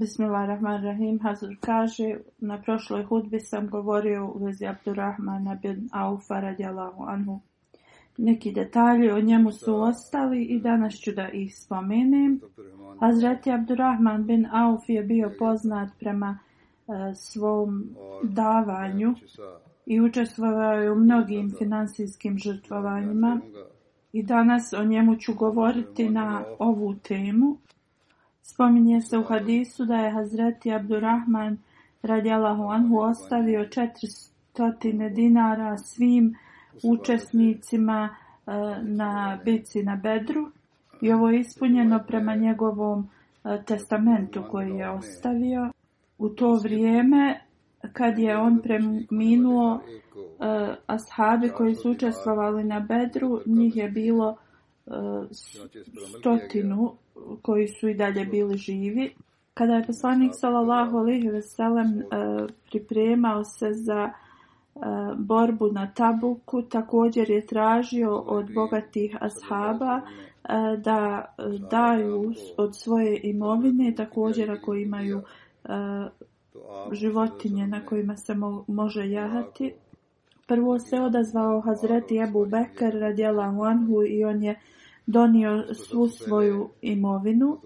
Bismillahirrahmanirrahim. Hazur kaže, na prošloj hudbi sam govorio u vezi Abdurrahmana bin Aufa radijalahu anhu. Neki detalji o njemu su ostali i danas ću da ih spomenem. Hazreti Abdurrahman bin Auf je bio poznat prema uh, svom ovaj, davanju znači i učestvovao je u mnogim finansijskim znači, žrtvovanjima. I danas o njemu ću znači, govoriti na ovu temu, Spominje se u hadisu da je Hazreti Abdurrahman radijalahu anhu ostavio 400 dinara svim učesnicima e, na bici na bedru i ovo je ispunjeno prema njegovom e, testamentu koji je ostavio u to vrijeme kad je on preminuo uh, ashabi koji su učestvovali na bedru njih je bilo uh, stotinu koji su i dalje bili živi. Kada je poslanik sallallahu alejhi ve sellem e, pripremao se za e, borbu na Tabuku, također je tražio od bogatih ashaba e, da daju od svoje imovine, također ako imaju životinje na kojima se može jahati. Prvo se odazvao Hazreti Ebu Bekar radijela Huanhu i on je uh, donio svu svoju imovinu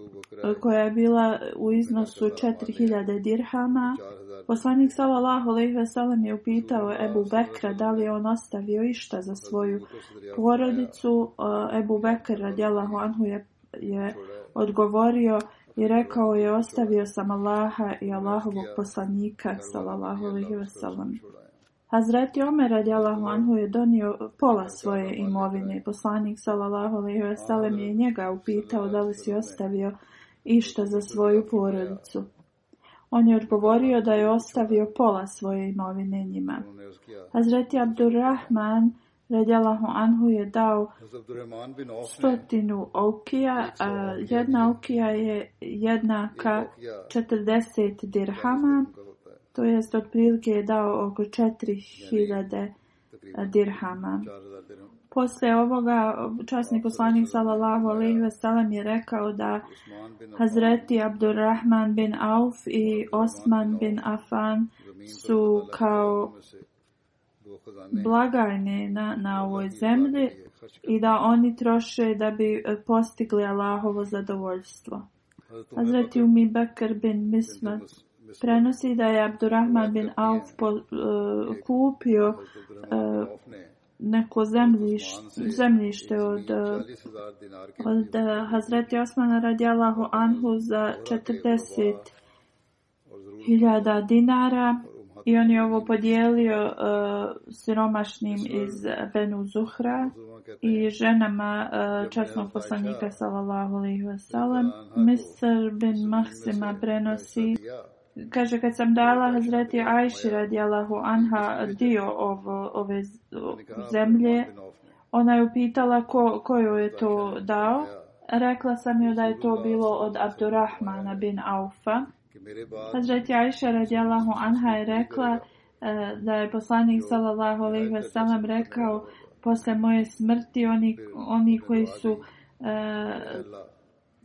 koja je bila u iznosu 4000 dirhama. Poslanik sallallahu alejhi ve sellem je upitao Ebu Bekra da li je on ostavio išta za svoju porodicu. Ebu Bekr radijallahu anhu je je odgovorio i rekao je ostavio sam Allaha i Allahovog poslanika sallallahu alejhi ve sellem. Hazreti Omer radi Allahu Anhu je donio pola svoje imovine. Poslanik sallallahu alaihi wa sallam je njega upitao da li si ostavio išta za svoju porodicu. On je odgovorio da je ostavio pola svoje imovine njima. Hazreti Abdurrahman radi Allahu Anhu je dao stotinu okija. A jedna okija je jednaka 40 dirhama to jest otprilike je dao oko 4000 dirhama. Posle ovoga časni poslanik sallallahu alejhi ve sellem je rekao da Hazreti Abdulrahman bin Auf i Osman bin Affan su kao blagajne na, na ovoj zemlji i da oni troše da bi postigli Allahovo zadovoljstvo. Hazreti Umi Bekr bin Mismat prenosi da je Abdurrahman bin Auf po, uh, eh, kupio uh, neko zemljiš, zemljište od, uh, od uh, Hazreti Osmana radijalahu Anhu za 40.000 dinara i on je ovo podijelio uh, siromašnim iz Benu Zuhra i ženama uh, časnog poslanika sallallahu alejhi ve sellem Misr bin Mahsema prenosi kaže kad sam dala Hazreti Ajši radijalahu anha dio ov, ove zemlje, ona je upitala ko, ko joj je to dao. Rekla sam joj da je to bilo od Abdurrahmana bin Aufa. Hazreti Ajša radijalahu anha je rekla e, da je poslanik sallallahu alaihi ve sellem rekao posle moje smrti oni, oni koji su e,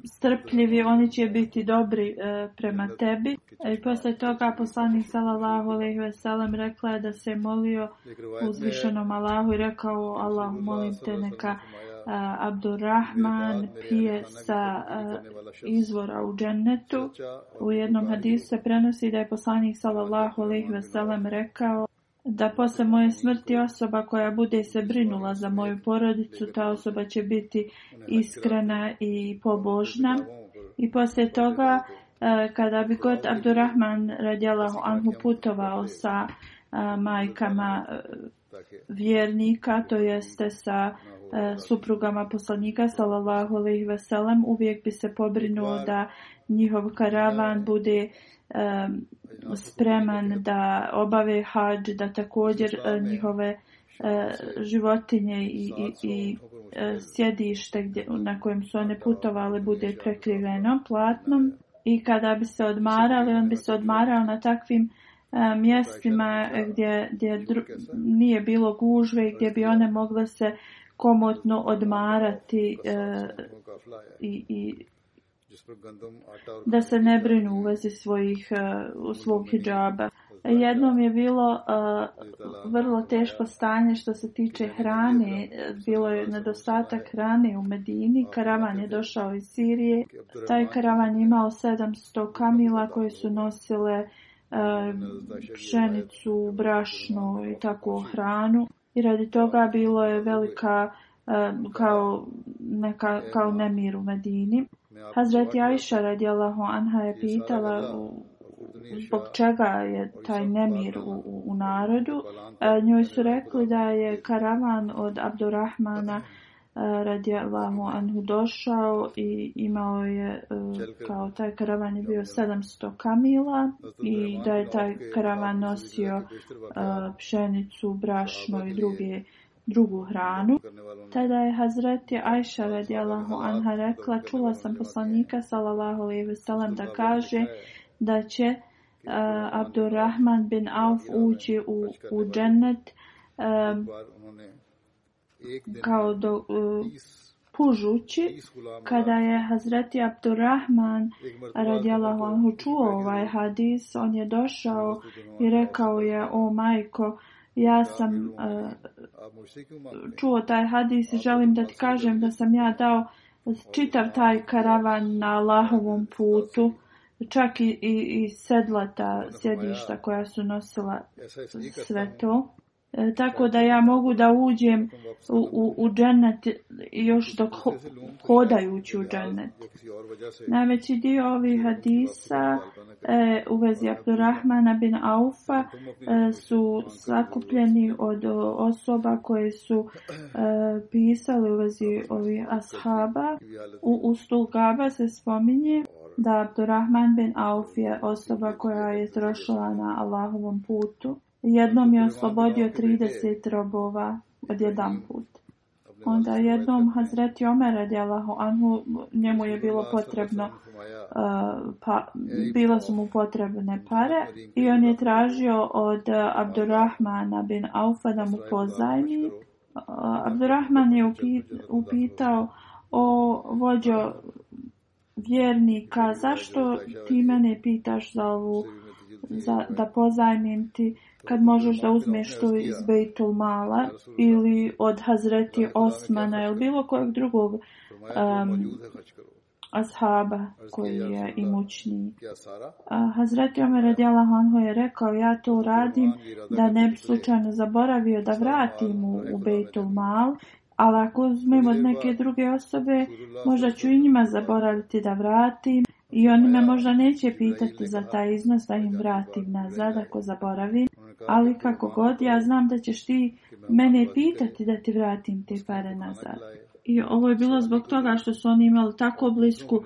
strpljivi, oni će biti dobri e, prema tebi. E, I posle toga poslanik sallallahu alejhi ve sellem rekla je da se molio uzvišenom Allahu i rekao Allah molim te neka e, Abdurrahman pije sa e, izvora u džennetu. U jednom hadisu se prenosi da je poslanik sallallahu alejhi ve sellem rekao da posle moje smrti osoba koja bude se brinula za moju porodicu, ta osoba će biti iskrena i pobožna. I posle toga, e, kada bi god Abdurrahman radijalahu anhu putovao sa e, majkama e, vjernika, to jeste sa suprugama poslanika sallallahu alejhi ve sellem uvijek bi se pobrinuo da njihov karavan bude uh, spreman da obave hađ, da također e, njihove e, životinje i, i, i e, sjedište gdje, na kojem su one putovale bude prekriveno platnom i kada bi se odmarali, on bi se odmarao na takvim mjestima gdje, gdje dru, nije bilo gužve i gdje bi znači, one mogle se komotno odmarati e, i, i da se ne brinu u vezi svojih, eh, u svog hijjaba. E, jednom je bilo uh, vrlo teško stanje što se tiče hrane, bilo je nedostatak hrane u Medini, karavan je došao iz Sirije, taj karavan je imao 700 kamila koje su nosile uh, pšenicu, brašnu i tako hranu i radi toga bilo je velika uh, kao, neka, kao nemir u Medini. Hazreti Aisha radijallahu anha je pitala zbog čega je taj nemir u, u narodu. E, njoj su rekli da je karavan od Abdurrahmana e, radijallahu anhu došao i imao je e, kao taj karavan je bio 700 kamila i da je taj karavan nosio pšenicu, brašno i druge uh, drugu hranu. Tada je Hazreti Ajša radijalahu anha rekla, čula sam poslanika salalahu alaihi veselam da kaže da će uh, Abdurrahman bin Auf ući u, u džennet uh, kao do, uh, pužući. Kada je Hazreti Abdurrahman radijalahu anhu čuo ovaj hadis, on je došao i rekao je, o majko, uh, ja sam eh, čuo taj hadis i želim da ti kažem da sam ja dao čitav taj karavan na Allahovom putu. Čak i, i, i sedlata, sjedišta koja su nosila sve to. E, tako da ja mogu da uđem u, u, u džennet još dok hodajući u džennet. Najveći dio ovih hadisa e, u vezi Abdurrahmana bin Aufa e, su sakupljeni od osoba koje su e, pisali u vezi ovih ashaba. U, u stulgaba se spominje da Abdurrahman bin Auf je osoba koja je trošila na Allahovom putu. Jednom je oslobodio 30 robova od jedan put. Onda jednom Hazreti Omer radijalahu anhu, njemu je bilo potrebno, uh, pa, bila su mu potrebne pare i on je tražio od Abdurrahmana bin Aufa da mu pozajmi. Uh, Abdurrahman je upitao o vođo vjernika, zašto ti mene pitaš za ovu, za, da pozajmim ti uh, kad možeš da uzmeš to iz Bejtul Mala ili od Hazreti Osmana ili bilo kojeg drugog um, ashaba koji je imućni. Hazreti Omer Adjala Honho je rekao ja to uradim da ne bi slučajno zaboravio da vratim u, u Bejtul Mal ali ako uzmem od neke druge osobe možda ću i njima zaboraviti da vratim I oni me možda neće pitati za taj iznos da im vratim nazad ako zaboravim. Ali kako god, ja znam da ćeš ti mene pitati da ti vratim te pare nazad. I ovo je bilo zbog toga što su oni imali tako blisku uh,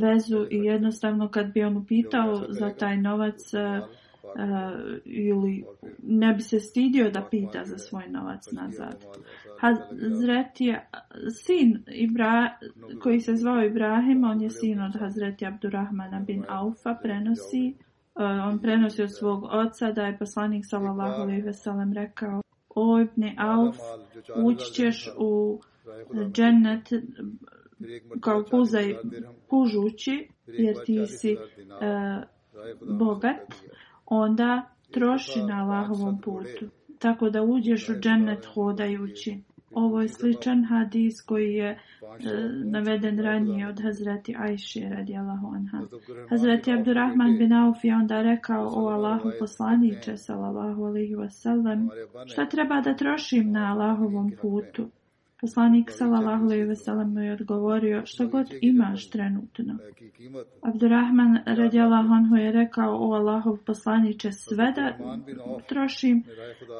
vezu i jednostavno kad bi on pitao za taj novac uh, uh, ili ne bi se stidio da pita za svoj novac nazad. Hazretija, sin Ibra, koji se zvao Ibrahim, on je sin od Hazretija Abdurrahmana bin Aufa, prenosi... Uh, uh, on prenosi od svog oca da je poslanik sallallahu alejhi ve sellem rekao o ibne auf ući ćeš u džennet kao kuzaj kužući jer ti si uh, bogat onda troši na pa Allahovom putu tako da uđeš u džennet hodajući Ovo je sličan hadis koji je e, naveden ranije od Hazreti Ajši radi Allahu Anha. Hazreti Abdurrahman bin Auf je onda rekao o Allahu poslaniće sallallahu alaihi wasallam šta treba da trošim na Allahovom putu. Poslanik oh, sallallahu alejhi ve sellem je odgovorio: "Što god imaš trenutno." Abdulrahman radijallahu anhu je rekao: "O Allahov poslanice, sve da trošim."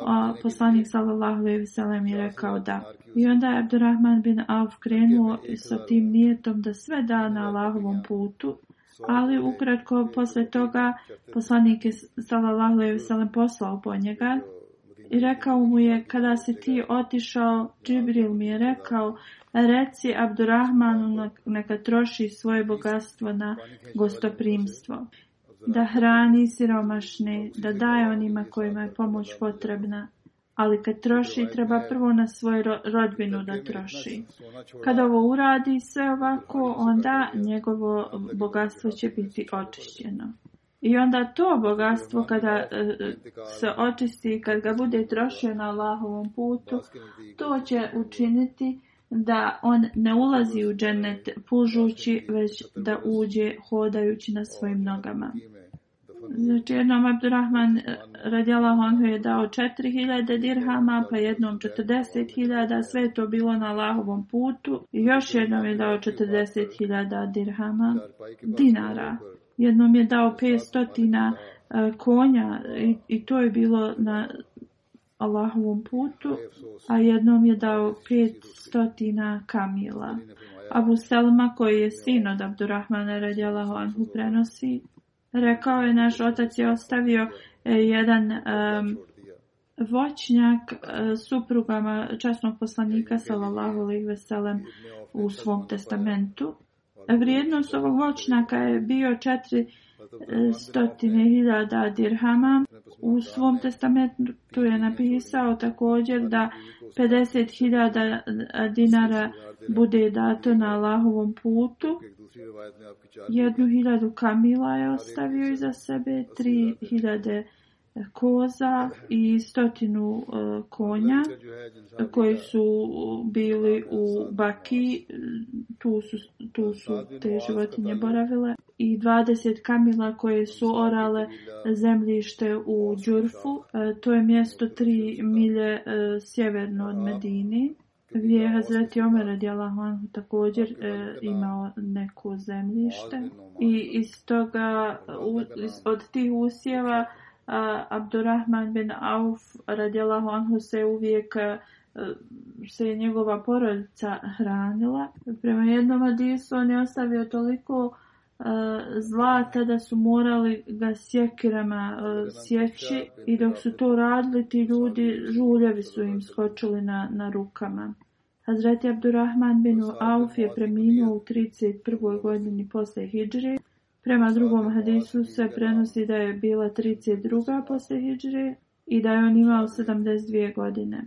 A poslanik sallallahu alejhi ve sellem je rekao: "Da." I onda je Abdulrahman bin Auf krenuo sa tim nijetom da sve da na Allahovom putu. Ali ukratko posle toga poslanik sallallahu alejhi ve sellem poslao po njega i rekao mu je, kada si ti otišao, Džibril mi je rekao, reci Abdurrahmanu neka troši svoje bogatstvo na gostoprimstvo, da hrani siromašne, da daje onima kojima je pomoć potrebna. Ali kad troši, treba prvo na svoju rodbinu da troši. Kad ovo uradi sve ovako, onda njegovo bogatstvo će biti očišćeno. I onda to bogatstvo kada e, e, se očisti, kad ga bude trošio na Allahovom putu, to će učiniti da on ne ulazi u džennet pužući, već da uđe hodajući na svojim nogama. Znači jednom Abdurrahman e, radijala Honhu je dao 4000 dirhama, pa jednom 40.000, sve to bilo na Allahovom putu. I još jednom je dao 40.000 dirhama pa dinara jednom je dao 500 e, konja i, i to je bilo na Allahovom putu, a jednom je dao 500 kamila. Abu Selma, koji je sin od Abdurrahmana radi Allaho Anhu, prenosi, rekao je naš otac je ostavio e, jedan um, voćnjak e, suprugama časnog poslanika sallallahu alejhi ve sellem u svom testamentu Vrijednost ovog voćnaka je bio 400.000 pa e, dirhama. U svom testamentu je napisao također da 50.000 e, dinara bude dato na Allahovom putu. Jednu hiljadu kamila je ostavio iza sebe, 3.000 dinara koza i stotinu e, konja koji su e, bili u Baki, tu su, tu su te životinje boravile i 20 kamila koje su orale zemljište u Đurfu, e, to je mjesto 3 milje sjeverno od Medini. Gdje je Hazreti Omer radijalahman također e, imao neko zemljište i iz toga, u, iz, od tih usjeva e, Abdurrahman bin Auf radijalahu anhu se uvijek e, se je njegova porodica hranila. Prema jednom Adisu on je ostavio toliko e, zlata da su morali ga sjekirama e, sjeći i dok su to radili ti ljudi žuljevi su im skočili na, na rukama. Hazreti Abdurrahman bin Auf je preminuo u 31. godini posle Hidžre. Prema drugom hadisu se prenosi da je bila 32. posle hijdžre i da je on imao 72 godine,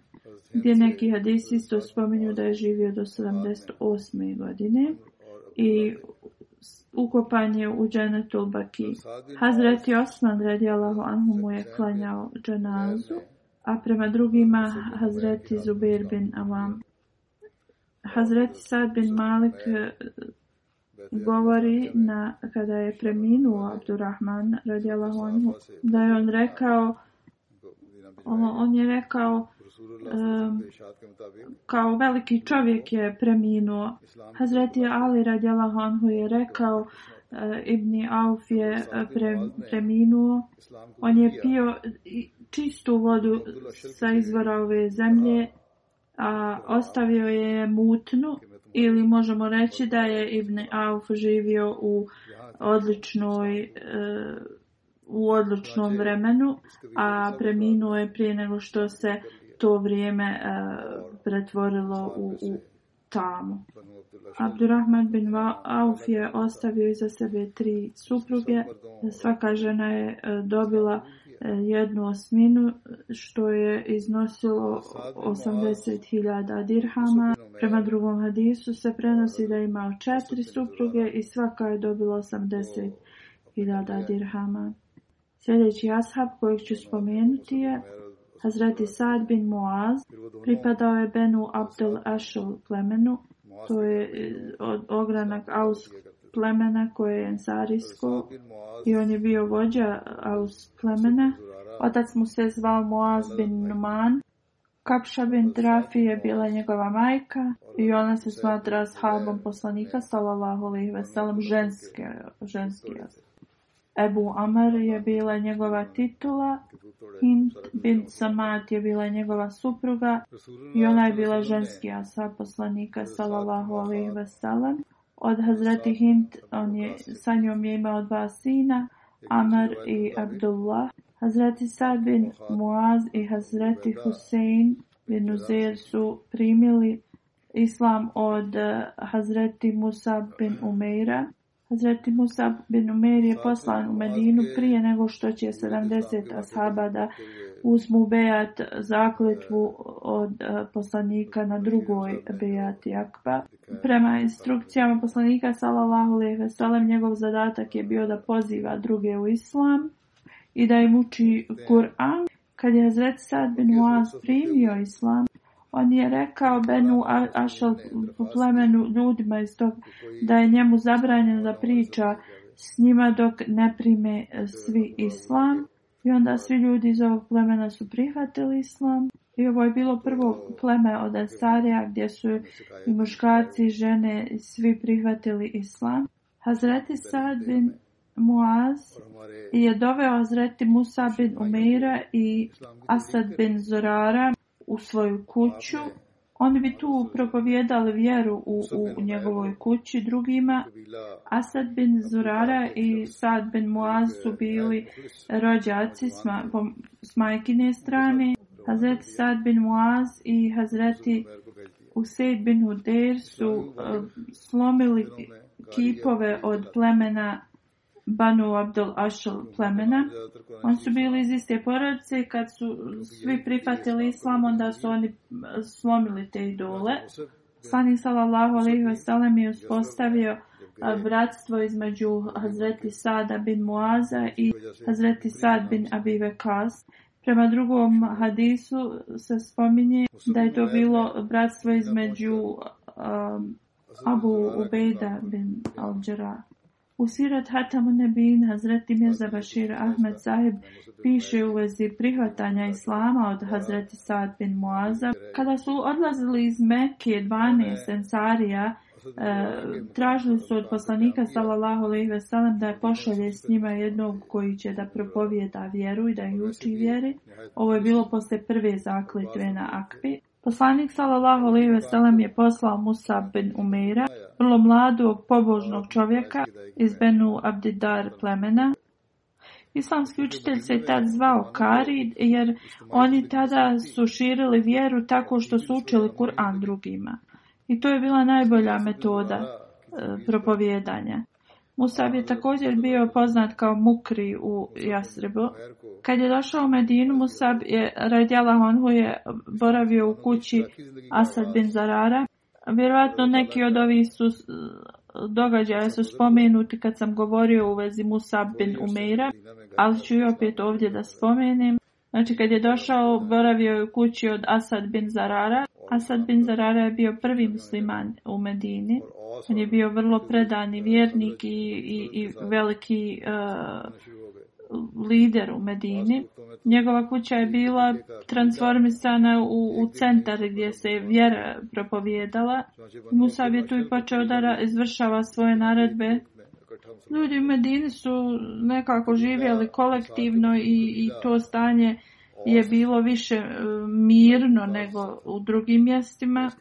gdje neki hadisi isto spominju da je živio do 78. godine i ukopan je u dženetul baki. Hazreti Osman radijalahu anhu mu je klanjao dženazu, a prema drugima Hazreti Zubir bin Avam. Hazreti Sad bin Malik govori na, kada je preminuo Abdurrahman radijallahu anhu da je on rekao on je rekao um, kao veliki čovjek je preminuo Hazreti Ali radijallahu anhu je rekao uh, Ibni Auf je eh, pre, preminuo on je pio čistu vodu sa izvora ove zemlje a ostavio je mutnu ili možemo reći da je Ibn Auf živio u odličnoj eh, u odličnom znači, vremenu a preminuo je prije nego što se to vrijeme eh, pretvorilo u, u tamo Abdurrahman bin Auf je ostavio iza sebe tri supruge ovaj, svaka žena je eh, dobila jednu osminu što je iznosilo 80.000 dirhama. Prema drugom hadisu se prenosi da imao četiri supruge i svaka je dobila 80.000 dirhama. Sljedeći ashab kojeg ću spomenuti je Hazreti Sa'd bin Muaz. Pripadao je Benu Abdel Ešel plemenu. To je eh, od ogranak Ausk plemena koje je ensarijsko i on je bio vođa aus plemena. Otac mu se zvao Moaz bin Numan. Kapša bin Drafi je bila njegova majka i ona se smatra s halbom poslanika sallallahu alaihi veselam ženske, ženski jazik. Ebu Amar je bila njegova titula, Hint bin Samad je bila njegova supruga i ona je bila ženski asa poslanika sallallahu alaihi veselam od Hazreti Hint, on je, sa njom je imao dva sina, Amar i Abdullah. Hazreti Sad bin Muaz i Hazreti Hussein bin Uzer su primili islam od eh, Hazreti Musab bin Umeira. Hazreti Musab bin Umeir je poslan u Medinu prije nego što će 70 ashaba da uzmu bejat zakletvu od e, poslanika na drugoj bejati akba. Prema instrukcijama poslanika sallallahu alejhi ve sellem njegov zadatak je bio da poziva druge u islam i da im uči Kur'an. Kad je Hazret Sad bin Muaz primio islam, on je rekao Benu Ašal po plemenu ljudima iz tog, da je njemu zabranjeno da priča s njima dok ne prime svi islam. I onda svi ljudi iz ovog plemena su prihvatili islam. I ovo je bilo prvo pleme od Asarija gdje su i muškarci i žene svi prihvatili islam. Hazreti Sad bin Muaz je doveo Hazreti Musa bin Umira i Asad bin Zorara u svoju kuću Oni bi tu propovjedali vjeru u, u njegovoj kući drugima. Asad bin Zurara i Sad bin Muaz su bili rođaci sma, s majkine strane. Hazreti Sad bin Muaz i Hazreti Usaid bin Hudeir su uh, slomili kipove od plemena Hrvatska. Banu Abdul Ašal plemena. Oni su bili iz iste porodice i kad su svi prihvatili islam, onda su oni slomili te idole. Slanik sallallahu alaihi wa sallam je uspostavio bratstvo između Hazreti Sada bin Muaza i Hazreti Sad bin Abive Kas. Prema drugom hadisu se spominje da je to bilo bratstvo između um, Abu Ubejda bin Al-đara. U Sirat Hatamu Nebin Hazreti Mirza Bashir Ahmed Zahib piše u vezi prihvatanja Islama od Hazreti Saad bin Muaza. Kada su odlazili iz Mekije 12 sensarija, e, tražili su od poslanika sallallahu alaihi ve sellem da je pošalje s njima jednog koji će da propovijeda vjeru i da ih uči vjeri. Ovo je bilo posle prve zakletve na Akbi. Poslanik sallallahu alejhi ve sellem je poslao Musa bin Umeira, vrlo mladog pobožnog čovjeka iz Benu Abdidar plemena. Islamski učitelj se je tad zvao Kari jer oni tada su širili vjeru tako što su učili Kur'an drugima. I to je bila najbolja metoda e, propovjedanja. Musab je također bio poznat kao mukri u Jasribu. Kad je došao u Medinu, Musab je radjela onhu je boravio u kući Asad bin Zarara. Vjerovatno neki od ovih su događaja su spomenuti kad sam govorio u vezi Musab bin Umeira, ali ću i opet ovdje da spomenem. Znači, kad je došao, boravio je u kući od Asad bin Zarara. Asad bin Zarara je bio prvi musliman u Medini. On je bio vrlo predani vjernik i, i, i veliki uh, lider u Medini. Njegova kuća je bila transformisana u, u centar gdje se je vjera propovjedala. Musab je tu i počeo da izvršava svoje naredbe. Ljudi u Medini su nekako živjeli kolektivno i, i to stanje uh, je bilo više e, mirno nego u drugim mjestima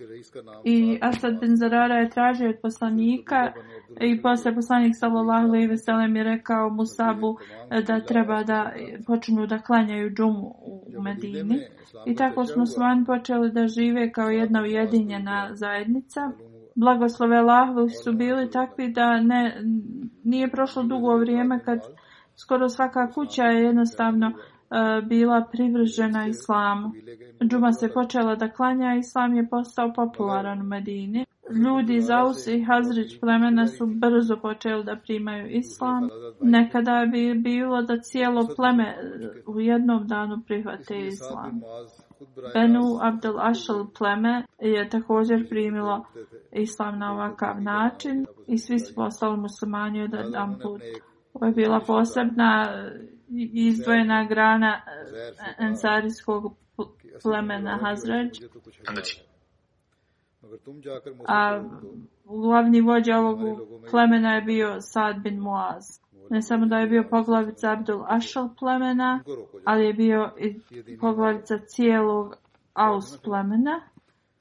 i Asad bin Zarara je tražio od poslanika i posle poslanik sallallahu alejhi ve sellem je rekao Musabu da treba da počnu da klanjaju džumu u Medini i tako smo svan počeli da žive kao jedna ujedinjena zajednica blagoslove Allahu su bili takvi da ne nije prošlo dugo vrijeme kad skoro svaka kuća je jednostavno E, bila privržena islamu. Džuma se počela da klanja, islam je postao popularan u Medini. Ljudi iz Aus i Hazrić plemena su brzo počeli da primaju islam. Nekada bi bilo da cijelo pleme u jednom danu prihvate islam. Benu Abdel Ašal pleme je također primilo islam na ovakav način i svi su postali muslimani od Adamputa koja je bila posebna izdvojena grana eh, ensarijskog plemena Hazrađ. Znači, A glavni vođa ovog plemena je bio Sad bin Muaz. Ne samo da je bio poglavica Abdul Ašal plemena, ali je bio i poglavica cijelog Aus plemena.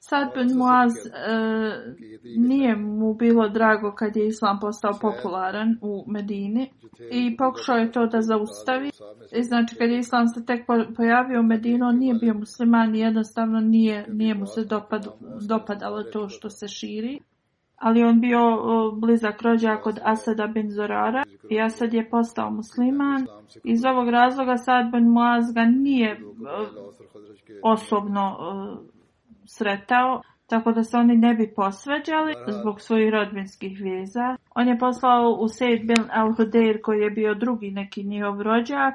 Sad ben Muaz uh, nije mu bilo drago kad je islam postao popularan u Medini i pokušao je to da zaustavi. I znači kad je islam se tek pojavio u Medinu, on nije bio musliman i jednostavno nije, nije mu se dopad, dopadalo to što se širi. Ali on bio blizak rođak od Asada bin Zorara i Asad je postao musliman. Iz ovog razloga Sad ben Muaz ga nije osobno sretao, tako da se oni ne bi posveđali zbog svojih rodbinskih vjeza. On je poslao u Sejd bin Al-Hudeir koji je bio drugi neki njihov rođak.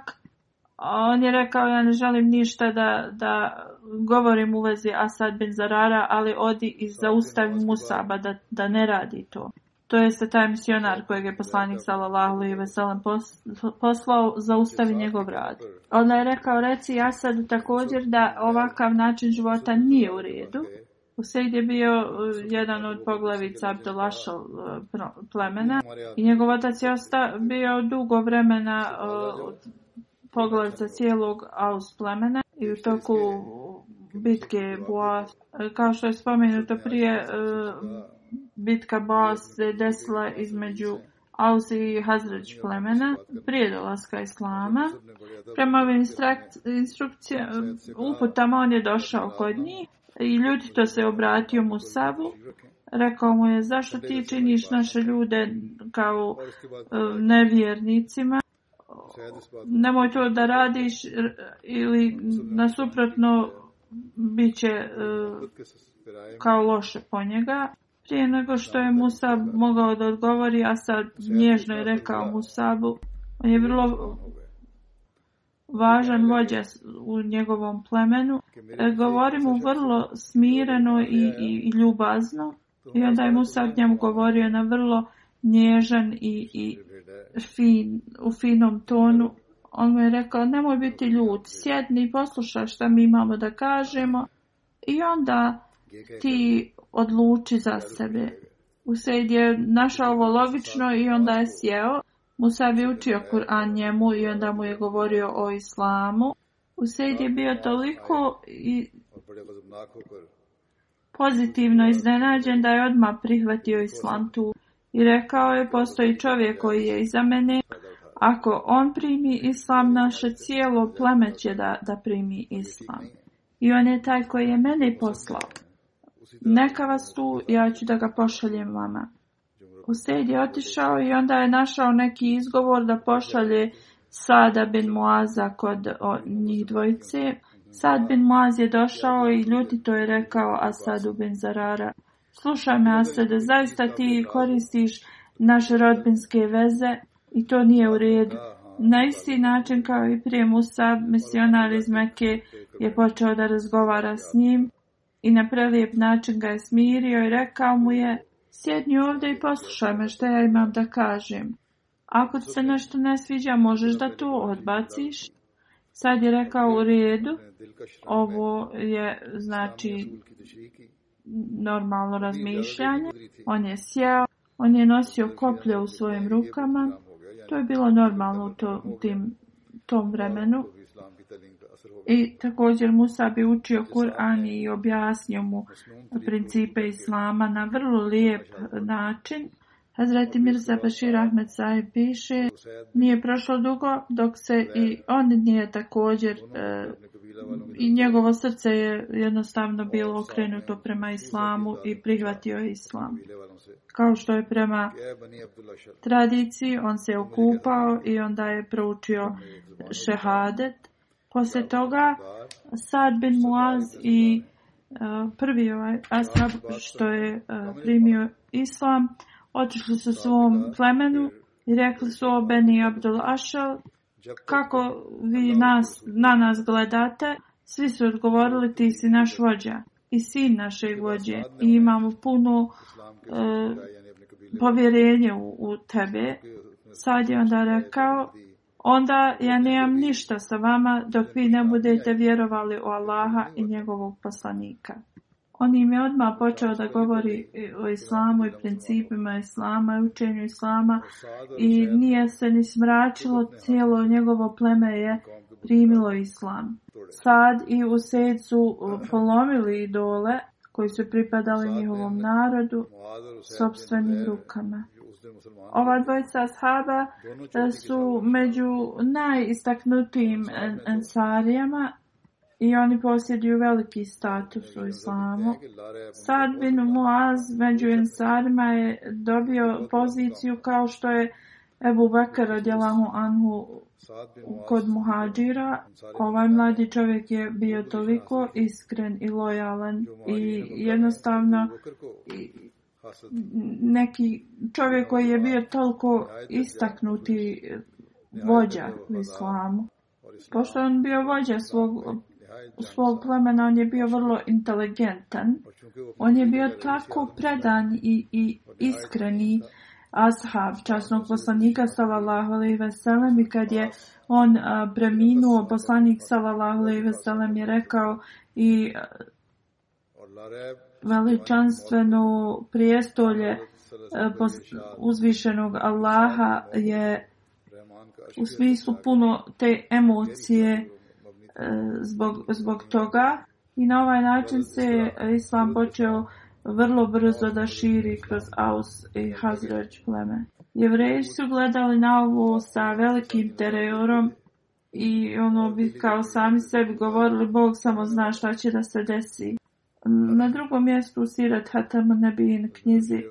On je rekao, ja ne želim ništa da, da govorim u vezi Asad bin Zarara, ali odi i zaustavi Musaba da, da ne radi to to jeste taj misionar kojeg je poslanik sallallahu alejhi ve sellem poslao zaustavi njegov rad. Ona je rekao reci Asadu također da ovakav način života nije u redu. Usaid je bio eh, jedan od poglavica Abdullaša eh, plemena i njegov otac je bio dugo vremena eh, poglavica cijelog Aus plemena i u toku bitke Boaz. Kao što je spomenuto prije, bitka Boas se desila između Ausi i Hazrać plemena prije dolaska Islama. Prema ovim uputama on je došao kod njih i ljudito se obratio Musavu. Rekao mu je zašto ti činiš naše ljude kao e, nevjernicima. Nemoj to da radiš ili nasuprotno bit će e, kao loše po njega. Prije nego što je Musab mogao da odgovori, a sad nježno je rekao Musabu, on je vrlo važan vođa u njegovom plemenu, e, govori mu vrlo smireno i, i, i ljubazno. I onda je Musab njemu govorio na vrlo nježan i, i fin, u finom tonu. On mu je rekao, nemoj biti ljud, sjedni i poslušaj šta mi imamo da kažemo. I onda ti odluči za sebe. Usaid je našao ovo logično i onda je sjeo. Musa bi učio Kur'an njemu i onda mu je govorio o islamu. Usaid je bio toliko i pozitivno iznenađen da je odma prihvatio islam tu. I rekao je, postoji čovjek koji je iza mene. Ako on primi islam, naše cijelo pleme će da, da primi islam. I on je taj koji je mene poslao neka vas tu, ja ću da ga pošaljem vama. Usaid je otišao i onda je našao neki izgovor da pošalje Sada bin Muaza kod o, njih dvojice. Sad bin Muaz je došao i ljutito je rekao Asadu bin Zarara. Slušaj me Asada, zaista ti koristiš naše rodbinske veze i to nije u redu. Na isti način kao i prije Musa, misionar iz Meke je počeo da razgovara s njim i na prelijep način ga je smirio i rekao mu je, sjedni ovdje i poslušaj me što ja imam da kažem. Ako ti se nešto ne sviđa, možeš da to odbaciš. Sad je rekao u redu, ovo je znači normalno razmišljanje. On je sjao, on je nosio koplje u svojim rukama. To je bilo normalno u tom vremenu. I također Musa bi učio Kur'an i objasnio mu principe Islama na vrlo lijep način. Hazreti Mirza Bashir Ahmed Saib piše, nije prošlo dugo dok se i on nije također ono e, i njegovo srce je jednostavno bilo okrenuto prema Islamu i prihvatio Islam. Kao što je prema tradiciji, on se okupao i onda je proučio šehadet. Poslije toga Sad bin Muaz i e, prvi ovaj Asab što je e, primio islam otišli su svom plemenu i rekli su o Beni Abdul Ašal kako vi nas, na nas gledate svi su odgovorili ti si naš vođa i sin naše vođe i imamo puno uh, povjerenje u, u tebe sad je onda rekao onda ja nemam ništa sa vama dok vi ne budete vjerovali u Allaha i njegovog poslanika. On im je odmah počeo da govori o islamu i principima islama i učenju islama i nije se ni smračilo, cijelo njegovo pleme je primilo islam. Sad i u sedcu polomili idole koji su pripadali njihovom narodu sobstvenim rukama. Ova dvojca ashaba e, su među najistaknutijim ansarijama i oni posjeduju veliki status u islamu. Sad bin Muaz među ansarima je dobio poziciju kao što je Ebu Bekar radjelahu anhu kod muhađira. Ovaj mladi čovjek je bio toliko iskren i lojalan i jednostavno Pa neki čovjek koji je bio toliko istaknuti vođa u pa islamu. Pošto on bio vođa svog, svog plemena, on je bio vrlo inteligentan. On je bio tako predan i, i pa iskreni ashab časnog poslanika sallallahu alaihi veselem i kad je on a, preminuo poslanik sallallahu alaihi veselem je rekao i a, veličanstveno prijestolje eh, pos, uzvišenog Allaha je u smislu puno te emocije eh, zbog, zbog toga i na ovaj način se Islam počeo vrlo brzo da širi kroz Aus i Hazrač pleme. Jevreji su gledali na ovo sa velikim terorom i ono bi kao sami sebi govorili Bog samo zna šta će da se desi. Mm. Na drugom mjestu u Sirat Hatam Nebijin knjizi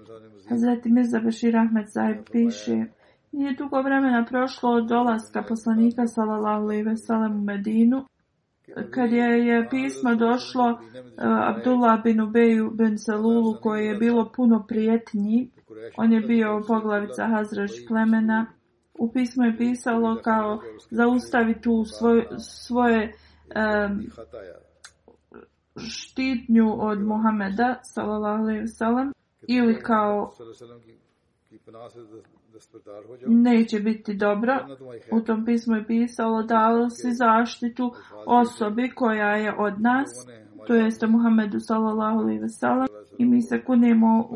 Hazreti Mirza Bešir Ahmed Zaib piše Nije dugo vremena prošlo od dolaska poslanika Salalahu i Veselem u Medinu Kad je, je pismo došlo uh, Abdullah bin Ubeju bin Salulu koje je bilo puno prijetnji On je bio poglavica Hazreš plemena U pismo je pisalo kao zaustavi tu svoj, svoje uh, štitnju od Muhameda sallallahu alejhi ve sellem ili kao neće biti dobro u tom pismu je pisalo dalo si zaštitu osobi koja je od nas to jeste Muhammedu sallallahu alejhi ve sellem i mi se kunemo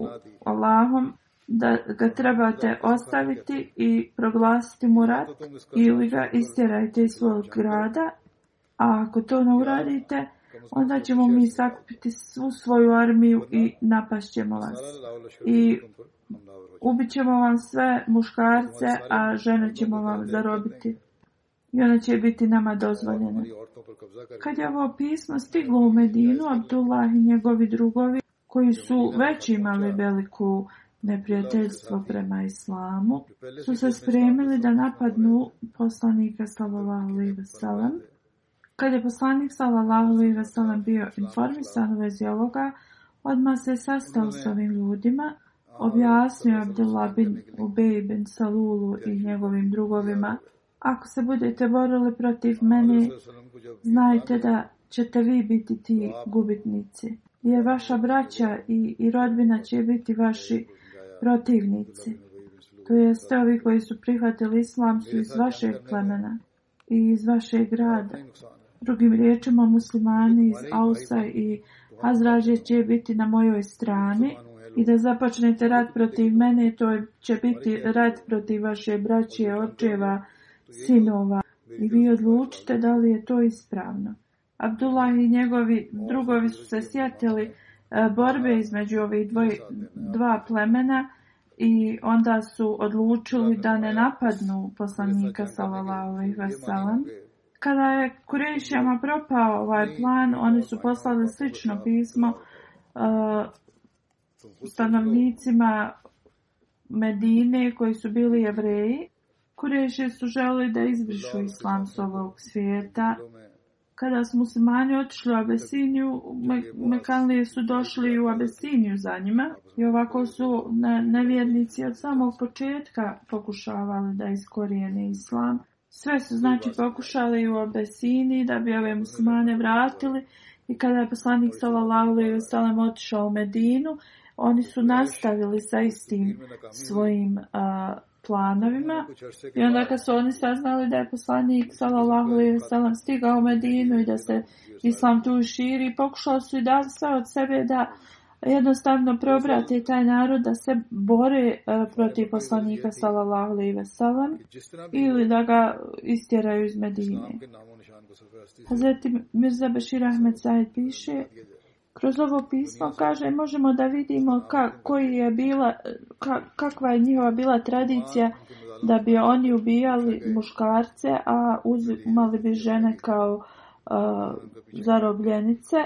Allahom da ga trebate ostaviti i proglasiti mu rat ili ga istjerajte iz svog grada a ako to ne uradite onda ćemo mi sakupiti svu svoju armiju i napašćemo vas. I ubit ćemo vam sve muškarce, a žene ćemo vam zarobiti. I ona će biti nama dozvoljena. Kad je ovo pismo stiglo u Medinu, Abdullah i njegovi drugovi, koji su već imali veliku neprijateljstvo prema islamu, su se spremili da napadnu poslanika sallallahu alaihi wa sallam, Kad je poslanik sallallahu alejhi ve sellem bio informisan vezi ovoga, odmah se sastao s ovim ljudima, objasnio Abdullah bin Ubay bin Salulu i njegovim drugovima, ako se budete borili protiv mene, znajte da ćete vi biti ti gubitnici, jer vaša braća i, i rodbina će biti vaši protivnici. To jeste ovi koji su prihvatili islam su iz vašeg plemena i iz vašeg grada. Drugim riječima, muslimani iz Ausa i Hazraže će biti na mojoj strani i da započnete rat protiv mene, to će biti rat protiv vaše braće, očeva, sinova. I vi odlučite da li je to ispravno. Abdullah i njegovi drugovi su se sjetili e, borbe između ovih dvoj, dva plemena i onda su odlučili da ne napadnu poslanika sallallahu alejhi ve sellem kada je Kurešijama propao ovaj plan, oni su ovaj poslali slično pismo uh, stanovnicima Medine koji su bili jevreji. Kurešije su želi da izbrišu islam s ovog svijeta. Kada su muslimani otišli u Abesiniju, Me Mekanlije su došli u Abesiniju za njima. I ovako su nevjernici od samog početka pokušavali da iskorijene islam. Sve su znači pokušali u obesini da bi ove muslimane vratili i kada je poslanik sallallahu alejhi ve sellem otišao u Medinu, oni su znači, nastavili sa istim svojim a, planovima. I onda kad su oni saznali da je poslanik sallallahu alejhi ve sellem stigao u Medinu i da se islam tu širi, pokušali su i da sve od sebe da jednostavno preobrate taj narod da se bore e, protiv poslanika sallallahu alejhi ve sellem ili da ga istjeraju iz Medine. Hazrat Mirza Bashir Ahmed Said piše Kroz ovo pismo kaže možemo da vidimo ka, koji je bila, ka, kakva je njihova bila tradicija da bi oni ubijali muškarce, a uzimali bi žene kao uh, zarobljenice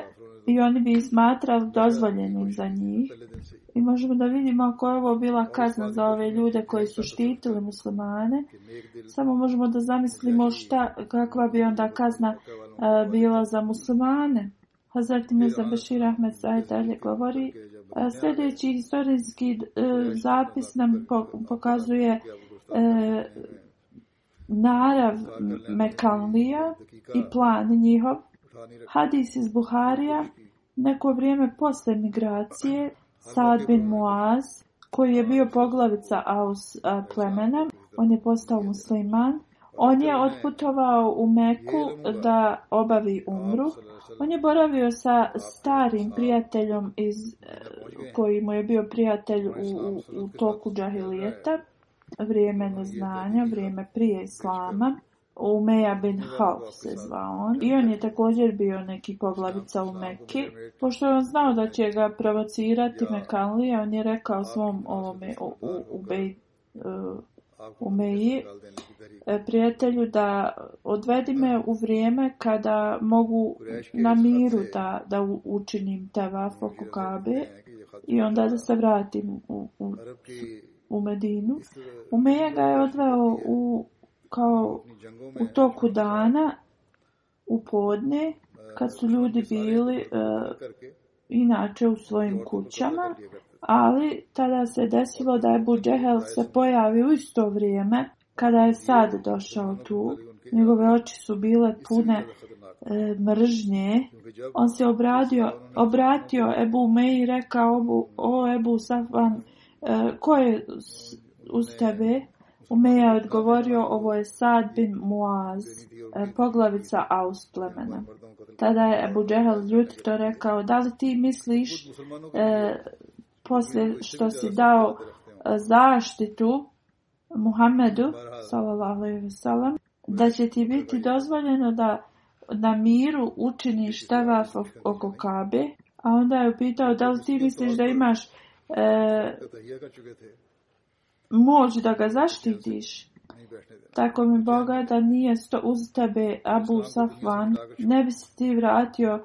i oni bi smatrali dozvoljenim za njih. I možemo da vidimo ako je ovo bila kazna za ove ljude koji su štitili muslimane. Samo možemo da zamislimo šta, kakva bi onda kazna uh, bila za muslimane. Hazrat Mirza Bashir Ahmed Zahid dalje govori. E, sljedeći historijski uh, zapis nam po, pokazuje uh, narav Mekalnija i plan njihov. Hadis iz Buharija Neko vrijeme posle migracije, pa Sad bin Muaz, koji je bio poglavica Aus plemena, on je postao musliman. On je otputovao u Meku da obavi umru. On je boravio sa starim prijateljom iz, e, koji mu je bio prijatelj u, u, u toku džahilijeta, vrijeme neznanja, vrijeme prije islama. Umeja bin Hauf se zvao on. I on je također bio neki poglavica u Mekki. Pošto je on znao da će ga provocirati Mekanlija, on je rekao svom ovome e, Umeji e, prijatelju da odvedi me u vrijeme kada mogu na miru da, da učinim tavaf oko Kabe i onda da se vratim u, u, u Medinu. Umeja ga je odveo u kao u toku dana, u podne, kad su ljudi bili uh, inače u svojim kućama, ali tada se desilo da je Buđehel se pojavio isto vrijeme kada je sad došao tu. Njegove oči su bile pune e, mržnje. On se obradio, obratio Ebu Mej i rekao, o Ebu Safvan, e, ko je uz tebe? Umeja je odgovorio, ovo je Sad bin Muaz, e, poglavica Ausplemena. Tada je Ebu Džehel ljutito rekao, da li ti misliš, e, poslije što si dao e, zaštitu Muhammedu, wasalam, da će ti biti dozvoljeno da na miru učiniš tevaf oko Kabe? A onda je upitao, da li ti misliš da imaš... E, moć da ga zaštitiš. Tako mi Boga da nije sto uz tebe Abu Safvan, ne bi se ti vratio e,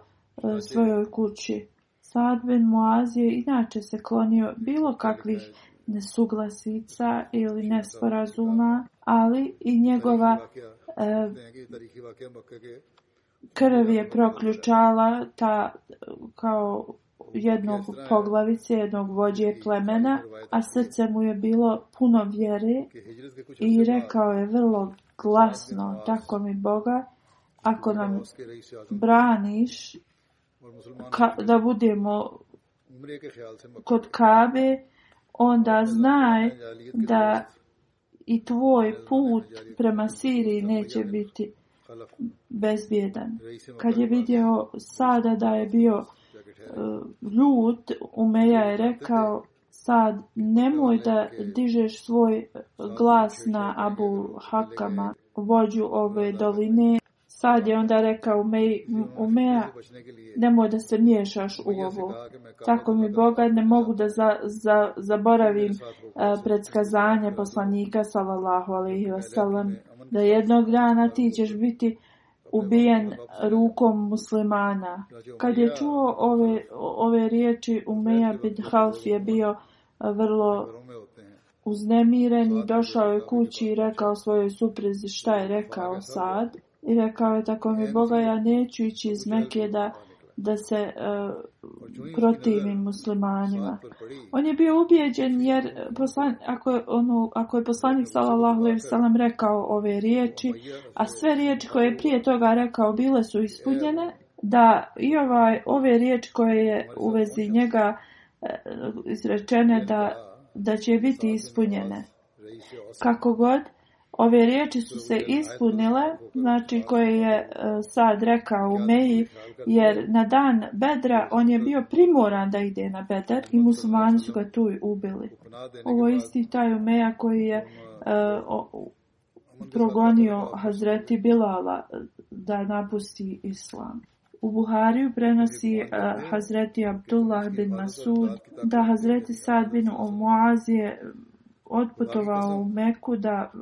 svojoj kući. Sad ben Muaz je inače se klonio bilo kakvih nesuglasica ili nesporazuma, ali i njegova e, krv je proključala ta kao jednog poglavice, jednog vođe plemena, a srce mu je bilo puno vjere i rekao je vrlo glasno, tako mi Boga, ako nam braniš da budemo kod Kabe, onda znaj da i tvoj put prema Siriji neće biti bezbjedan. Kad je vidio sada da je bio Eh, ljut, Umeja je rekao, sad nemoj da dižeš svoj glas na Abu Hakama, vođu ove doline. Sad je onda rekao, Umej, Umeja, nemoj da se miješaš u ovo. Tako mi Boga, ne mogu da za, za, zaboravim eh, predskazanje poslanika, salallahu alaihi wasalam, da jednog dana ti ćeš biti uh, ubijen rukom muslimana. Kad je čuo ove, ove riječi, Umeja bin Half je bio vrlo uznemiren i došao je kući i rekao svojoj suprezi šta je rekao sad. I rekao je tako mi Boga, ja neću ići iz Mekije da, da se uh, protivi muslimanima. On je bio ubijeđen jer poslan, ako, je, ono, ako je poslanik sallallahu alaihi sallam rekao ove riječi, a sve riječi koje je prije toga rekao bile su ispunjene, da i ovaj, ove riječi koje je u vezi njega e, izrečene da, da će biti ispunjene. Kako god, Ove riječi su se ispunile, znači koje je e, sad rekao Umeji, jer na dan Bedra on je bio primoran da ide na Bedar i musulmani su ga tu ubili. Ovo isti taj Umeja koji je uh, progonio Hazreti Bilala e, da napusti islam. U Buhariju prenosi uh, Hazreti Abdullah bin Masud da Hazreti Sad bin Omoaz je otputovao u Meku da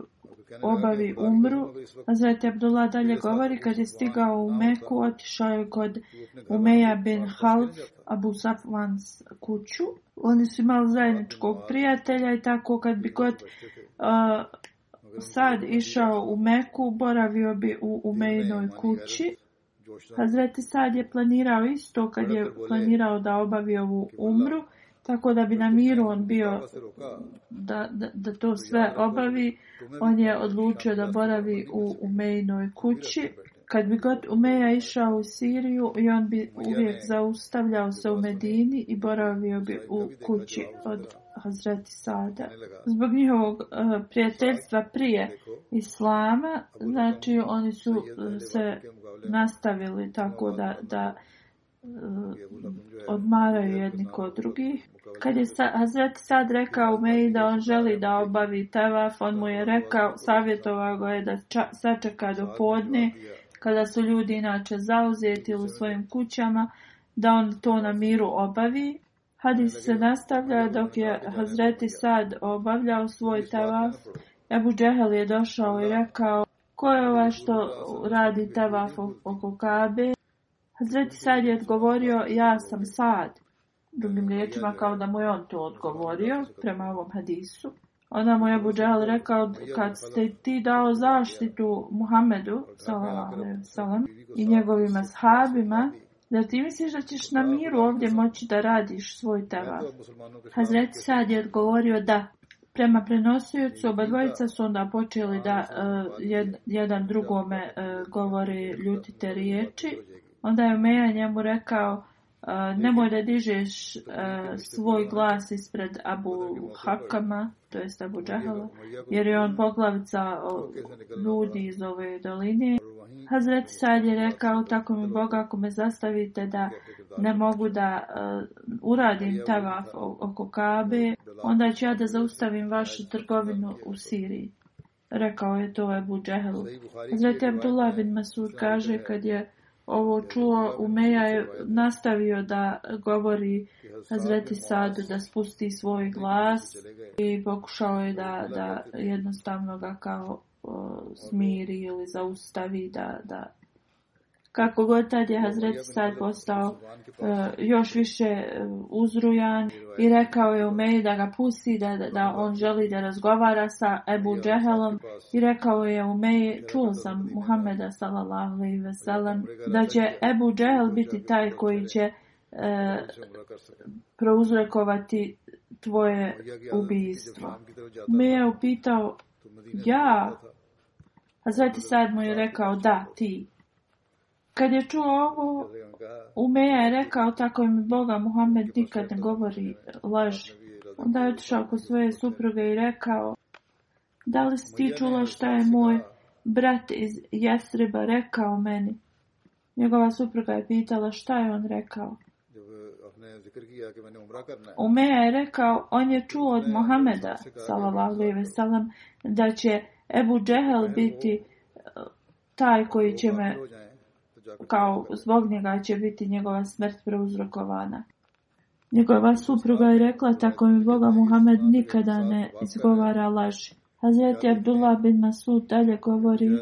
obavi umru. Hazret Abdullah dalje govori, kad je stigao u Meku, otišao je kod Umeja bin Half, pa- Abu Safvans kuću. Oni su imali zajedničkog prijatelja i tako kad bi god uh, sad išao u Meku, boravio bi u Umejnoj kući. Hazreti Sad je planirao isto kad je planirao da obavi ovu umru tako da bi na znači, miru on bio da, da, da to znači, sve obavi. On je odlučio da boravi u Umejnoj kući. Kad bi god Umeja išao u Siriju i on bi uvijek zaustavljao se u Medini i boravio bi znači, u kući od Hazreti Sada. Zbog njihovog eh, prijateljstva prije Islama, znači oni su eh, se nastavili tako da... da odmaraju jedni kod drugi. Kad je Hazreti Sad rekao Umeji da on želi da obavi tevaf, on mu je rekao, savjetovao ga je da sačeka do podne, kada su ljudi inače zauzeti u svojim kućama, da on to na miru obavi. Hadis se nastavlja dok je Hazreti Sad obavljao svoj tevaf. Ebu Džehel je došao i rekao, ko je ovaj što radi tevaf oko Kabe? Hazreti Sad je odgovorio, ja sam Sad. Drugim riječima kao da mu je on to odgovorio, prema ovom hadisu. Onda mu je Buđal rekao, kad ste ti dao zaštitu Muhammedu, salam, i njegovima sahabima, da ti misliš da ćeš na miru ovdje moći da radiš svoj teva. Hazreti Sad je odgovorio, da. Prema prenosujucu, oba dvojica su onda počeli da uh, jed, jedan drugome uh, eh, govori ljutite riječi, Onda je Meja njemu rekao, uh, nemoj da dižeš uh, svoj glas ispred Abu Hakama, to jest Abu Džahala, jer je on poglavica ljudi iz ove doline. Hazreti Sad je rekao, tako mi Boga, ako me zastavite da ne mogu da uh, uradim tavaf oko Kabe, onda ću ja da zaustavim vašu trgovinu u Siriji. Rekao je to Ebu Džehelu. Zatim Abdullah bin Masur kaže, kad je ovo čuo, Umeja je nastavio da govori Hazreti Sadu, da spusti svoj glas i pokušao je da, da jednostavno ga kao smiri ili zaustavi da, da Kako god tad je Hazret Sad postao uh, još više e, uzrujan i rekao je Umeju da ga pusti, da, da on želi da razgovara sa Ebu Džehelom i rekao je Umeju, čuo sam Muhammeda sallallahu alaihi ve sellem, da će Ebu Džehel biti taj koji će e, uh, prouzrekovati tvoje ubijstvo. Me je upitao, ja? Hazreti Sad mu je rekao, da, ti. Kad je čuo ovo, Umeja je rekao, tako mi Boga, Muhammed nikad ne govori laži. Onda je otišao kod svoje supruge i rekao, da li si ti čula šta je moj brat iz Jesreba rekao meni? Njegova supruga je pitala šta je on rekao. Umeja je rekao, on je čuo od Mohameda, da će Ebu Džehel biti eh, taj koji će me kao zbog njega će biti njegova smrt preuzrokovana. Njegova supruga je rekla, tako mi Boga Muhammed nikada ne izgovara laži. Hazreti Abdullah bin Masud dalje govori, e,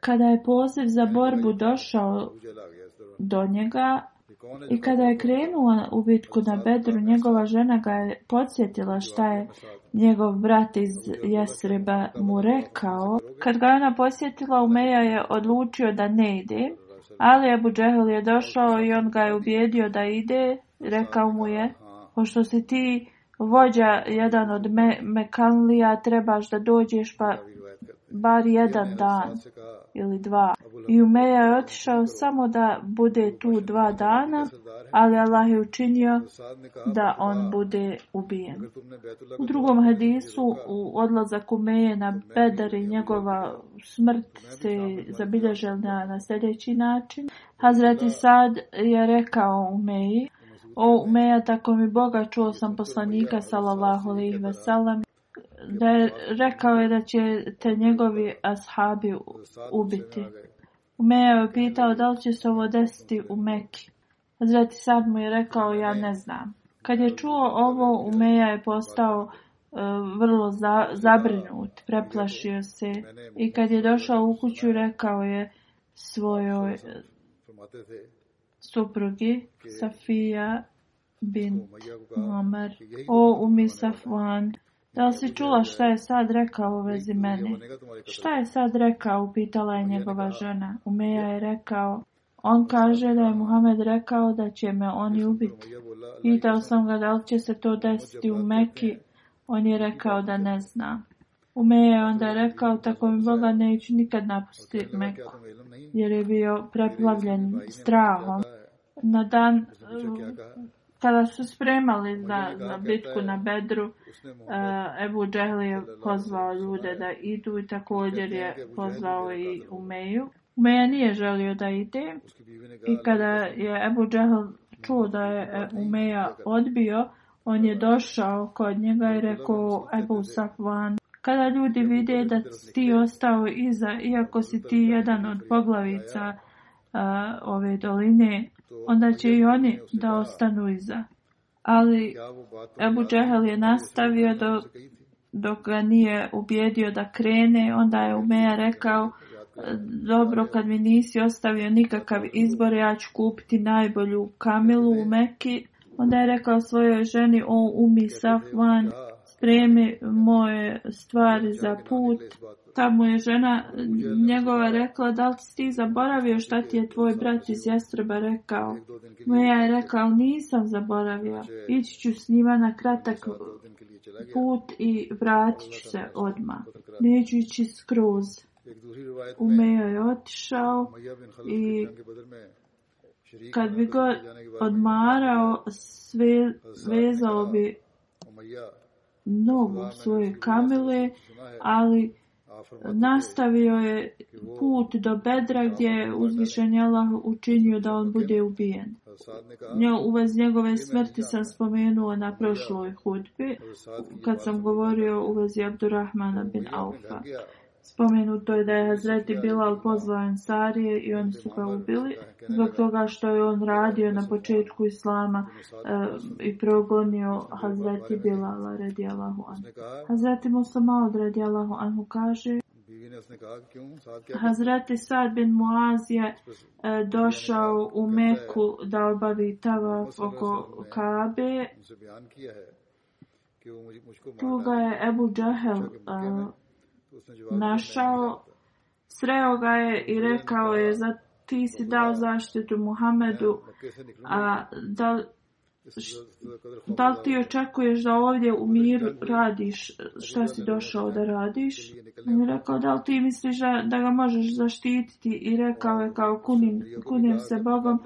kada je poziv za borbu došao do njega i kada je krenuo u bitku na Bedru, njegova žena ga je podsjetila šta je njegov brat iz Jesreba mu rekao. Kad ga ona posjetila, Umeja je odlučio da ne ide. Ali Ebu Džehl je došao i on ga je ubijedio da ide, rekao mu je, pošto si ti vođa jedan od me Mekanlija, trebaš da dođeš pa bar jedan dan ili dva. I Umeja je otišao samo da bude tu dva dana, ali Allah je učinio da on bude ubijen. U drugom hadisu, u odlazak Umeje na Bedar i njegova smrt se zabilježila na sljedeći način. Hazreti Sad je rekao Umeji, O Umeja, tako mi Boga, čuo sam poslanika, salallahu alaihi veselam, da je rekao je da će te njegovi ashabi ubiti. Umeja je pitao da li će se ovo desiti u Meki. Zreti sad mu je rekao ja ne znam. Kad je čuo ovo, Umeja je postao uh, vrlo za, zabrinut, preplašio se. I kad je došao u kuću, rekao je svojoj e, suprugi, Safija bin Omer, o Umi Safuan, Da li si čula šta je sad rekao u vezi mene? Šta je sad rekao? Upitala je njegova žena. Umeja je rekao. On kaže da je Muhammed rekao da će me oni ubiti. Pitao sam ga da li će se to desiti u Meki. On je rekao da ne zna. Umeja je onda rekao tako mi Boga neću nikad napustiti Meku. Jer je bio preplavljen pa strahom. Na dan Kada su spremali za, za bitku na Bedru, uh, Ebu Džehl je pozvao ljude da idu i također je pozvao i Umeju. Umeja nije želio da ide i kada je Ebu Džehl čuo da je Umeja odbio, on je došao kod njega i rekao Ebu Safvan. Kada ljudi vide da ti ostao iza, iako si ti jedan od poglavica uh, ove doline, onda će i oni da ostanu iza. Ali Ebu Džehel je nastavio do, dok ga nije ubijedio da krene, onda je Umeja rekao Dobro, kad mi nisi ostavio nikakav izbor, ja ću kupiti najbolju kamilu u Meki. Onda je rekao svojoj ženi, o Umi Safvan, spremi moje stvari za put tamo je žena njegova rekla, da li ti zaboravio šta ti je tvoj brat iz Jastreba rekao? Moja je rekla, ali nisam zaboravio. Znači, ići ću s njima na kratak put i vratit ću se odmah. Neću ići skroz. Umeo ovaj je otišao i kad bi go odmarao, sve, pa vezao bi nogu svoje kamile, ali nastavio je put do bedra gdje je uzvišen Allah učinio da on bude ubijen. U vez njegove smrti sam spomenuo na prošloj hudbi kad sam govorio u vezi Abdurrahmana bin Aufa. Spomenuto je da je Hazreti Bilal pozvao Ansarije i oni su ga ubili zbog toga što je on radio na početku Islama e, i progonio Hazreti Bilala radi Allahu Anhu. Hazreti Musa Maud radi Allahu Anhu kaže Hazreti Sad bin Muaz je e, došao u Meku da obavi tavaf oko Kabe. Tu ga je Ebu Džahel uh, našao, sreo ga je i rekao je, za ti si dao zaštitu Muhammedu, a da, da li ti očekuješ da ovdje u miru radiš što si došao da radiš? On je rekao, da li ti misliš da, da ga možeš zaštititi? I rekao je kao kunim, kunim se Bogom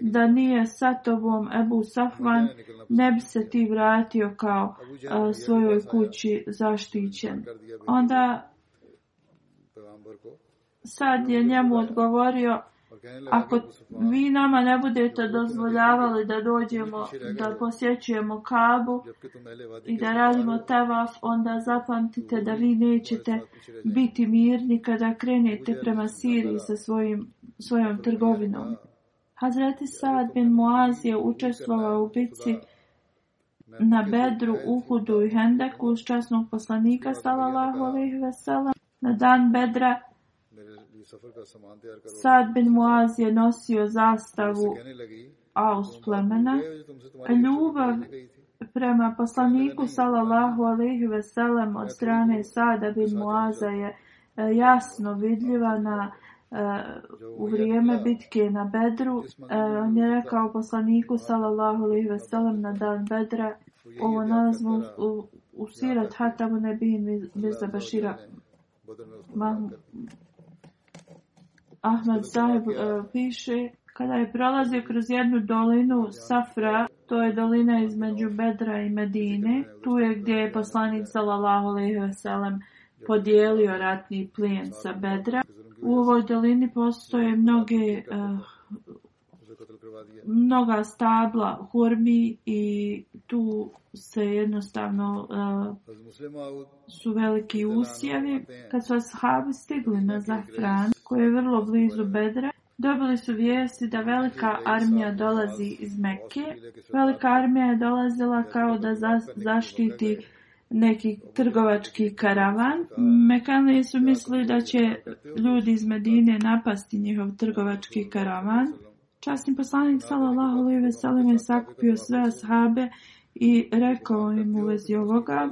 da nije sa tobom Ebu Safvan, ne bi se ti vratio kao a, svojoj kući zaštićen. Onda Sad je njemu odgovorio, ako vi nama ne budete dozvoljavali da dođemo, da posjećujemo Kabu i da radimo Tavaf, onda zapamtite da vi nećete biti mirni kada krenete prema dakle, Siriji sa svojim, svojom trgovinom. Hazreti Saad bin Muaz je učestvovao u bici na Bedru, Uhudu i Hendeku s časnog poslanika, salallahu alaihi veselam, Na dan Bedra Sad bin Muaz je nosio zastavu Aus plemena. Ljubav prema poslaniku sallallahu alejhi ve sellem od strane Sada bin Muaza je e, jasno vidljiva na e, u vrijeme bitke na Bedru. E, on je rekao poslaniku sallallahu alejhi ve sellem na dan Bedra ovo nazvu u, u Sirat Hatamu nebin bez Bešira Ahmad Saheb piše kada je prolazio kroz jednu dolinu Safra, to je dolina između Bedra i Medine, tu je gdje je poslanik sallallahu alejhi ve sellem podijelio ratni plijen sa Bedra. U ovoj dolini postoje mnoge uh, mnoga stabla, hurmi i tu se jednostavno uh, su veliki usijevi. Kad su ashabi stigli na Zahran, koji je vrlo blizu Bedra, dobili su vijesti da velika armija dolazi iz Mekke. Velika armija je dolazila kao da za, zaštiti neki trgovački karavan. Mekanlije su mislili da će ljudi iz Medine napasti njihov trgovački karavan. Časni poslanik s.a.v. je sakupio sve ashabe i i rekao im u vezi ovoga.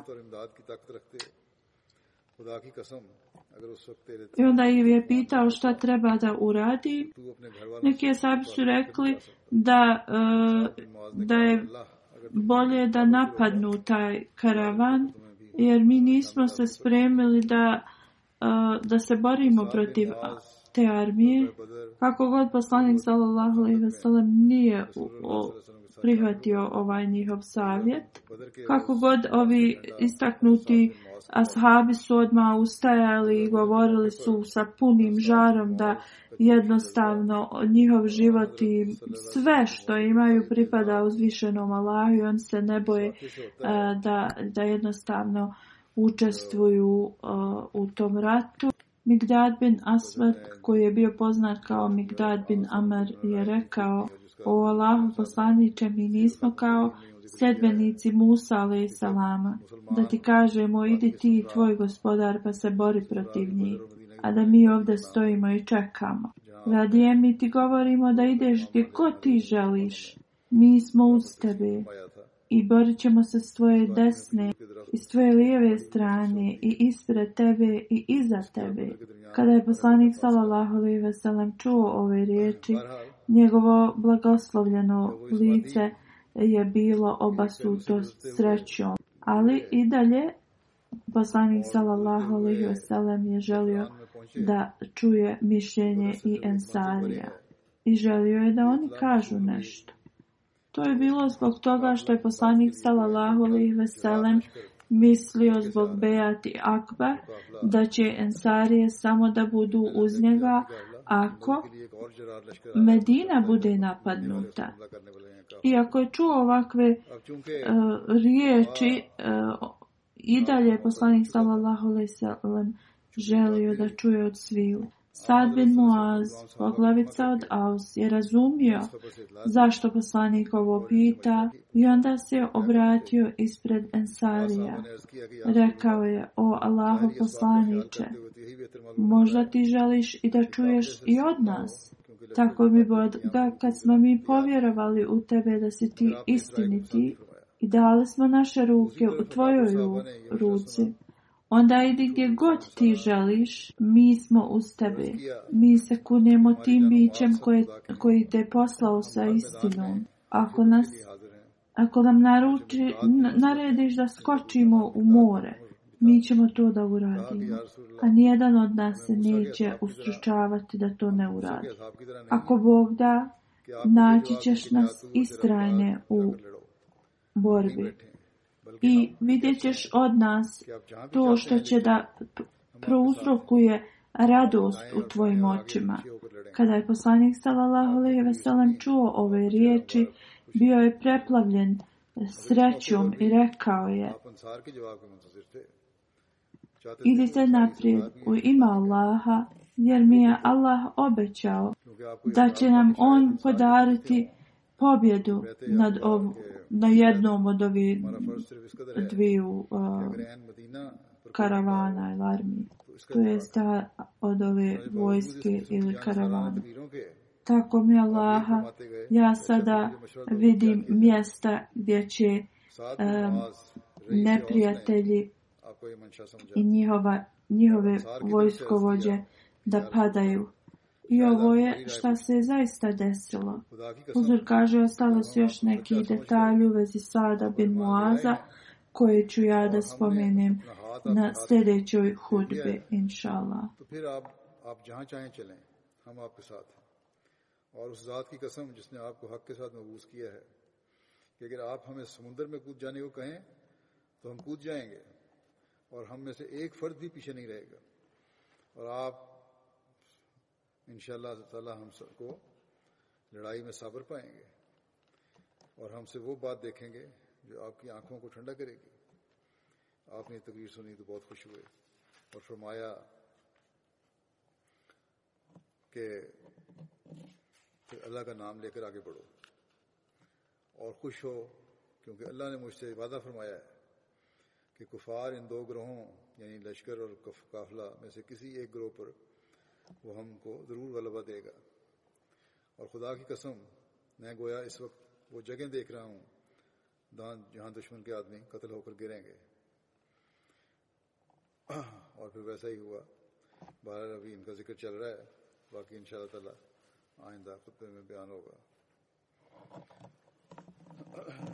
I onda ih je pitao šta treba da uradi. Neki je sabi su rekli da, uh, da je bolje da napadnu taj karavan, jer mi nismo se spremili da, uh, da se borimo protiv te armije, kako god poslanik sallallahu alejhi ve sellem nije o, prihvatio ovaj njihov savjet, kako god ovi istaknuti ashabi su odma ustajali i govorili su sa punim žarom da jednostavno njihov život i sve što imaju pripada uzvišenom Allahu i on se ne boje e, da, da jednostavno učestvuju e, u tom ratu. Migdad bin Aswad, koji je bio poznat kao Migdad bin Amr, je rekao O Allahu poslaniče, mi nismo kao sljedbenici Musa, ale i salama, da ti kažemo, idi ti i tvoj gospodar, pa se bori protiv njih, a da mi ovdje stojimo i čekamo. Radije mi ti govorimo da ideš gdje ko ti želiš, mi smo uz tebe, pa i borit ćemo se s tvoje desne i s tvoje lijeve strane i ispred tebe i iza tebe. Kada je poslanik sallallahu alaihi ve sellem čuo ove riječi, njegovo blagoslovljeno lice je bilo obasuto srećom. Ali i dalje poslanik sallallahu alaihi ve sellem je želio da čuje mišljenje i ensarija. I želio je da oni kažu nešto. To je bilo zbog toga što je poslanik sallallahu alejhi ve sellem mislio zbog Beati Akbe da će Ensarije samo da budu uz njega ako Medina bude napadnuta. Iako je čuo ovakve uh, riječi, uh, i dalje je poslanik sallallahu alejhi ve sellem želio da čuje od sviju. Sad bin Muaz, poglavica od Aus, je razumio zašto poslanik ovo pita i onda se obratio ispred Ensarija. Rekao je, o Allaho poslaniće, možda ti želiš i da čuješ i od nas? Tako mi bod da kad smo mi povjerovali u tebe da si ti istiniti i dali smo naše ruke u tvojoj ruci, Onda idi gdje god ti želiš, mi smo uz tebe. Mi se kunemo tim bićem koje, koji te poslao sa istinom. Ako nas Ako nam naruči, narediš da skočimo u more, mi ćemo to da uradimo. A nijedan od nas se neće ustručavati da to ne uradi. Ako Bog da, naći ćeš nas istrajne u borbi i vidjet ćeš od nas to što će da prouzrokuje radost u tvojim očima. Kada je poslanik s.a.v. čuo ove riječi, bio je preplavljen srećom i rekao je Idi se naprijed u ima Allaha, jer mi je Allah obećao da će nam on podariti pobjedu nad ov, na jednom od ovih dviju uh, karavana ili armije. To je ta od ove vojske ili karavana. Tako mi Allaha, ja sada vidim mjesta gdje će um, neprijatelji i njihova, njihove vojskovođe da padaju. I ovo je šta se je zaista desilo. Uzor kaže, ostalo su još neki detalji u vezi sada bin Moaza, koje ću ja da spomenem na sljedećoj hudbi, inša Allah. اور اس ذات کی قسم جس نے آپ کو حق کے ساتھ مبوس کیا ہے کہ اگر آپ ہمیں سمندر میں کود جانے کو کہیں تو ہم کود جائیں گے اور ہم میں سے ایک فرد بھی پیچھے نہیں رہے گا اور آپ ان شاء اللہ تعالیٰ ہم سب کو لڑائی میں صابر پائیں گے اور ہم سے وہ بات دیکھیں گے جو آپ کی آنکھوں کو ٹھنڈا کرے گی آپ نے تقریر سنی تو بہت خوش ہوئے اور فرمایا کہ اللہ کا نام لے کر آگے بڑھو اور خوش ہو کیونکہ اللہ نے مجھ سے وعدہ فرمایا ہے کہ کفار ان دو گروہوں یعنی لشکر اور قافلہ میں سے کسی ایک گروہ پر وہ ہم کو ضرور غلبہ دے گا اور خدا کی قسم میں گویا اس وقت وہ جگہ دیکھ رہا ہوں جہاں دشمن کے آدمی قتل ہو کر گریں گے اور پھر ویسا ہی ہوا بہرحال ابھی ان کا ذکر چل رہا ہے باقی ان شاء اللہ تعالیٰ آئندہ خطبے میں بیان ہوگا